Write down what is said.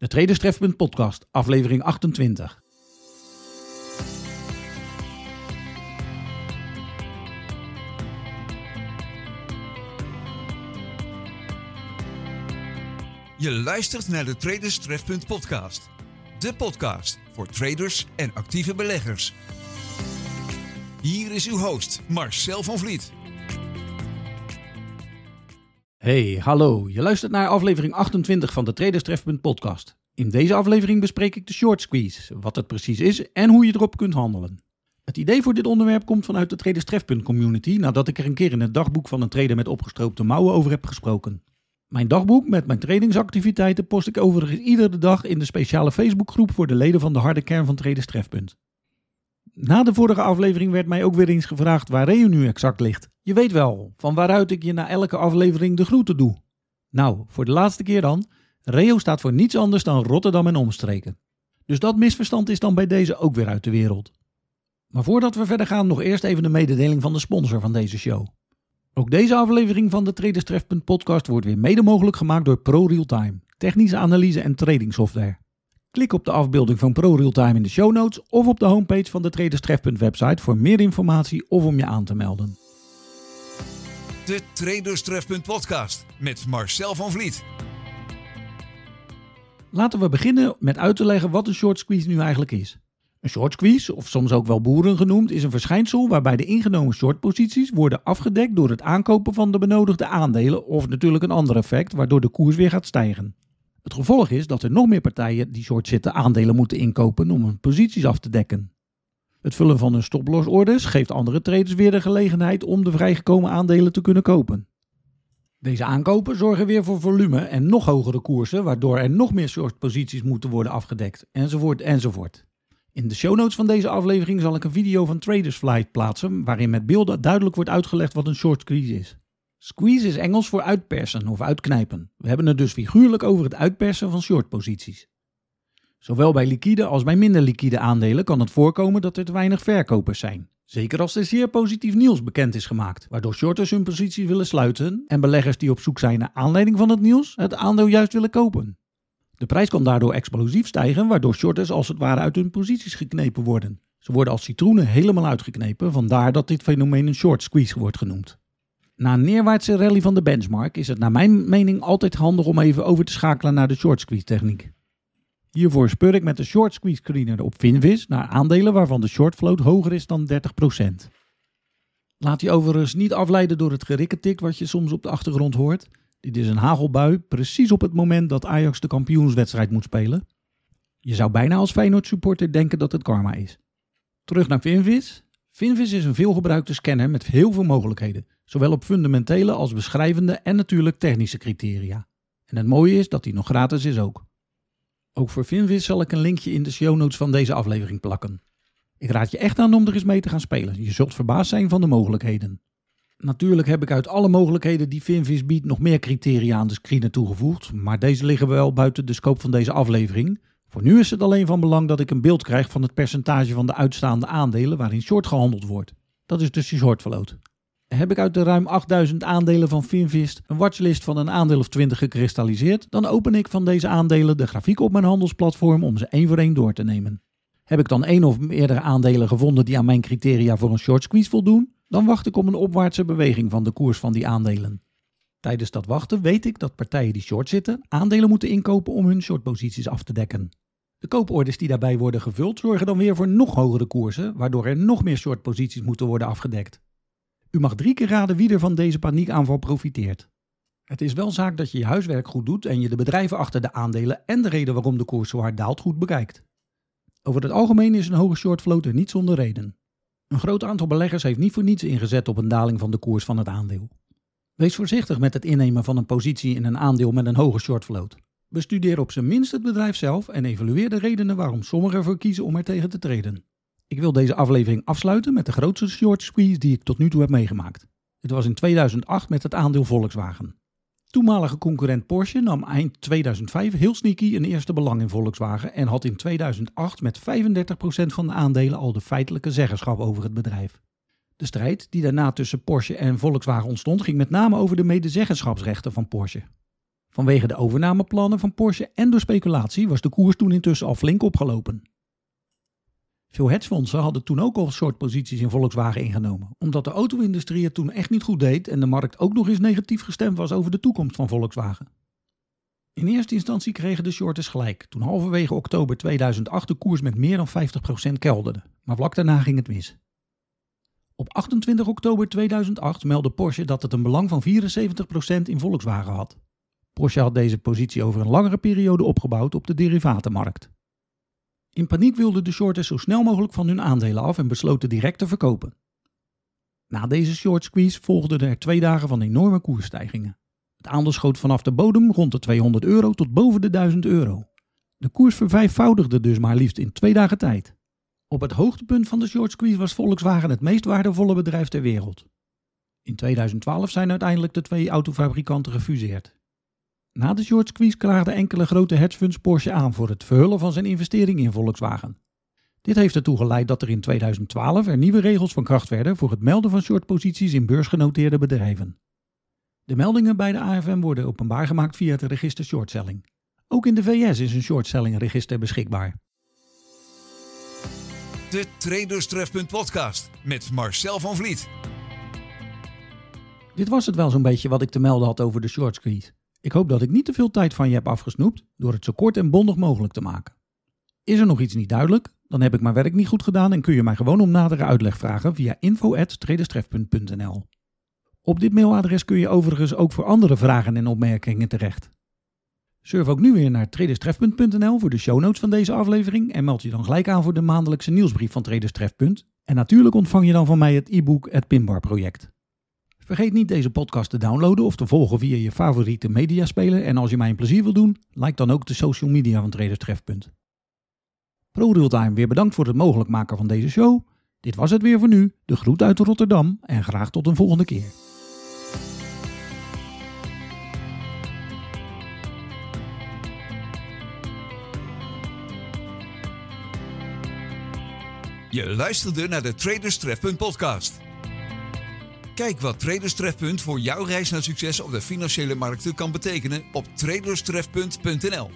De Traderstrefpunt podcast, aflevering 28. Je luistert naar de Traders Trefpunt podcast. De podcast voor traders en actieve beleggers. Hier is uw host Marcel van Vliet. Hey, hallo. Je luistert naar aflevering 28 van de Traderstrefpunt podcast. In deze aflevering bespreek ik de short squeeze, wat het precies is en hoe je erop kunt handelen. Het idee voor dit onderwerp komt vanuit de Traderstrefpunt community nadat ik er een keer in het dagboek van een trader met opgestroopte mouwen over heb gesproken. Mijn dagboek met mijn trainingsactiviteiten post ik overigens iedere dag in de speciale Facebookgroep voor de leden van de harde kern van Traders Trefpunt. Na de vorige aflevering werd mij ook weer eens gevraagd waar Reo nu exact ligt. Je weet wel, van waaruit ik je na elke aflevering de groeten doe. Nou, voor de laatste keer dan. Reo staat voor niets anders dan Rotterdam en omstreken. Dus dat misverstand is dan bij deze ook weer uit de wereld. Maar voordat we verder gaan, nog eerst even de mededeling van de sponsor van deze show. Ook deze aflevering van de Traders Trefpunt podcast wordt weer mede mogelijk gemaakt door ProRealTime, technische analyse en trading software. Klik op de afbeelding van ProRealTime in de show notes of op de homepage van de Traders Trefpunt website voor meer informatie of om je aan te melden. De Traders Trefpunt podcast met Marcel van Vliet. Laten we beginnen met uit te leggen wat een short squeeze nu eigenlijk is. Een short squeeze, of soms ook wel boeren genoemd, is een verschijnsel waarbij de ingenomen shortposities worden afgedekt door het aankopen van de benodigde aandelen of natuurlijk een ander effect waardoor de koers weer gaat stijgen. Het gevolg is dat er nog meer partijen die short zitten aandelen moeten inkopen om hun posities af te dekken. Het vullen van hun stoplosorders geeft andere traders weer de gelegenheid om de vrijgekomen aandelen te kunnen kopen. Deze aankopen zorgen weer voor volume en nog hogere koersen, waardoor er nog meer shortposities moeten worden afgedekt, enzovoort enzovoort. In de show notes van deze aflevering zal ik een video van Traders Flight plaatsen, waarin met beelden duidelijk wordt uitgelegd wat een short squeeze is. Squeeze is Engels voor uitpersen of uitknijpen. We hebben het dus figuurlijk over het uitpersen van shortposities. Zowel bij liquide als bij minder liquide aandelen kan het voorkomen dat er te weinig verkopers zijn. Zeker als er zeer positief nieuws bekend is gemaakt, waardoor shorters hun posities willen sluiten en beleggers die op zoek zijn naar aanleiding van het nieuws het aandeel juist willen kopen. De prijs kan daardoor explosief stijgen, waardoor shorters als het ware uit hun posities geknepen worden. Ze worden als citroenen helemaal uitgeknepen, vandaar dat dit fenomeen een short squeeze wordt genoemd. Na een neerwaartse rally van de benchmark is het naar mijn mening altijd handig om even over te schakelen naar de short squeeze techniek. Hiervoor speur ik met de short squeeze screener op Finvis naar aandelen waarvan de short float hoger is dan 30%. Laat je overigens niet afleiden door het gerikketik wat je soms op de achtergrond hoort. Dit is een hagelbui, precies op het moment dat Ajax de kampioenswedstrijd moet spelen. Je zou bijna als Feyenoord supporter denken dat het karma is. Terug naar Finvis. Finvis is een veelgebruikte scanner met heel veel mogelijkheden, zowel op fundamentele als beschrijvende en natuurlijk technische criteria. En het mooie is dat die nog gratis is ook. Ook voor Finvis zal ik een linkje in de show notes van deze aflevering plakken. Ik raad je echt aan om er eens mee te gaan spelen. Je zult verbaasd zijn van de mogelijkheden. Natuurlijk heb ik uit alle mogelijkheden die Finvis biedt nog meer criteria aan de screener toegevoegd, maar deze liggen wel buiten de scope van deze aflevering. Voor nu is het alleen van belang dat ik een beeld krijg van het percentage van de uitstaande aandelen waarin short gehandeld wordt. Dat is dus je short float. Heb ik uit de ruim 8000 aandelen van Finvist een watchlist van een aandeel of 20 gekristalliseerd, dan open ik van deze aandelen de grafiek op mijn handelsplatform om ze één voor één door te nemen. Heb ik dan één of meerdere aandelen gevonden die aan mijn criteria voor een short squeeze voldoen, dan wacht ik op een opwaartse beweging van de koers van die aandelen. Tijdens dat wachten weet ik dat partijen die short zitten aandelen moeten inkopen om hun shortposities af te dekken. De kooporders die daarbij worden gevuld zorgen dan weer voor nog hogere koersen, waardoor er nog meer shortposities moeten worden afgedekt. U mag drie keer raden wie er van deze paniekaanval profiteert. Het is wel zaak dat je je huiswerk goed doet en je de bedrijven achter de aandelen en de reden waarom de koers zo hard daalt goed bekijkt. Over het algemeen is een hoge shortfloat er niet zonder reden. Een groot aantal beleggers heeft niet voor niets ingezet op een daling van de koers van het aandeel. Wees voorzichtig met het innemen van een positie in een aandeel met een hoge shortfloat. Bestudeer op zijn minst het bedrijf zelf en evalueer de redenen waarom sommigen ervoor kiezen om er tegen te treden. Ik wil deze aflevering afsluiten met de grootste short squeeze die ik tot nu toe heb meegemaakt. Het was in 2008 met het aandeel Volkswagen. Toenmalige concurrent Porsche nam eind 2005 heel sneaky een eerste belang in Volkswagen en had in 2008 met 35% van de aandelen al de feitelijke zeggenschap over het bedrijf. De strijd die daarna tussen Porsche en Volkswagen ontstond ging met name over de medezeggenschapsrechten van Porsche. Vanwege de overnameplannen van Porsche en door speculatie was de koers toen intussen al flink opgelopen. Veel hedgefondsen hadden toen ook al soort posities in Volkswagen ingenomen, omdat de auto-industrie het toen echt niet goed deed en de markt ook nog eens negatief gestemd was over de toekomst van Volkswagen. In eerste instantie kregen de shorters gelijk, toen halverwege oktober 2008 de koers met meer dan 50% kelderde, maar vlak daarna ging het mis. Op 28 oktober 2008 meldde Porsche dat het een belang van 74% in Volkswagen had. Porsche had deze positie over een langere periode opgebouwd op de derivatenmarkt. In paniek wilden de shorters zo snel mogelijk van hun aandelen af en besloten direct te verkopen. Na deze short squeeze volgden er twee dagen van enorme koersstijgingen. Het aandeel schoot vanaf de bodem rond de 200 euro tot boven de 1000 euro. De koers vervijfvoudigde dus maar liefst in twee dagen tijd. Op het hoogtepunt van de short squeeze was Volkswagen het meest waardevolle bedrijf ter wereld. In 2012 zijn uiteindelijk de twee autofabrikanten gefuseerd. Na de short squeeze klaagden enkele grote hedgefunds Porsche aan voor het verhullen van zijn investering in Volkswagen. Dit heeft ertoe geleid dat er in 2012 er nieuwe regels van kracht werden voor het melden van shortposities in beursgenoteerde bedrijven. De meldingen bij de AFM worden openbaar gemaakt via het register shortselling. Ook in de VS is een shortselling register beschikbaar. De Traderstrefpunt podcast met Marcel van Vliet. Dit was het wel zo'n beetje wat ik te melden had over de short squeeze. Ik hoop dat ik niet te veel tijd van je heb afgesnoept door het zo kort en bondig mogelijk te maken. Is er nog iets niet duidelijk? Dan heb ik mijn werk niet goed gedaan en kun je mij gewoon om nadere uitleg vragen via info.tredestref.nl. Op dit mailadres kun je overigens ook voor andere vragen en opmerkingen terecht. Surf ook nu weer naar traderstref.nl voor de show notes van deze aflevering en meld je dan gelijk aan voor de maandelijkse nieuwsbrief van Traderstref. En natuurlijk ontvang je dan van mij het e-book Het Pinbar Project. Vergeet niet deze podcast te downloaden of te volgen via je favoriete mediaspeler. En als je mij een plezier wil doen, like dan ook de social media van Traders Trefpunt. Pro weer bedankt voor het mogelijk maken van deze show. Dit was het weer voor nu. De groet uit Rotterdam en graag tot een volgende keer. Je luisterde naar de Traders podcast. Kijk wat Traders Trefpunt voor jouw reis naar succes op de financiële markten kan betekenen op traderstrefpunt.nl.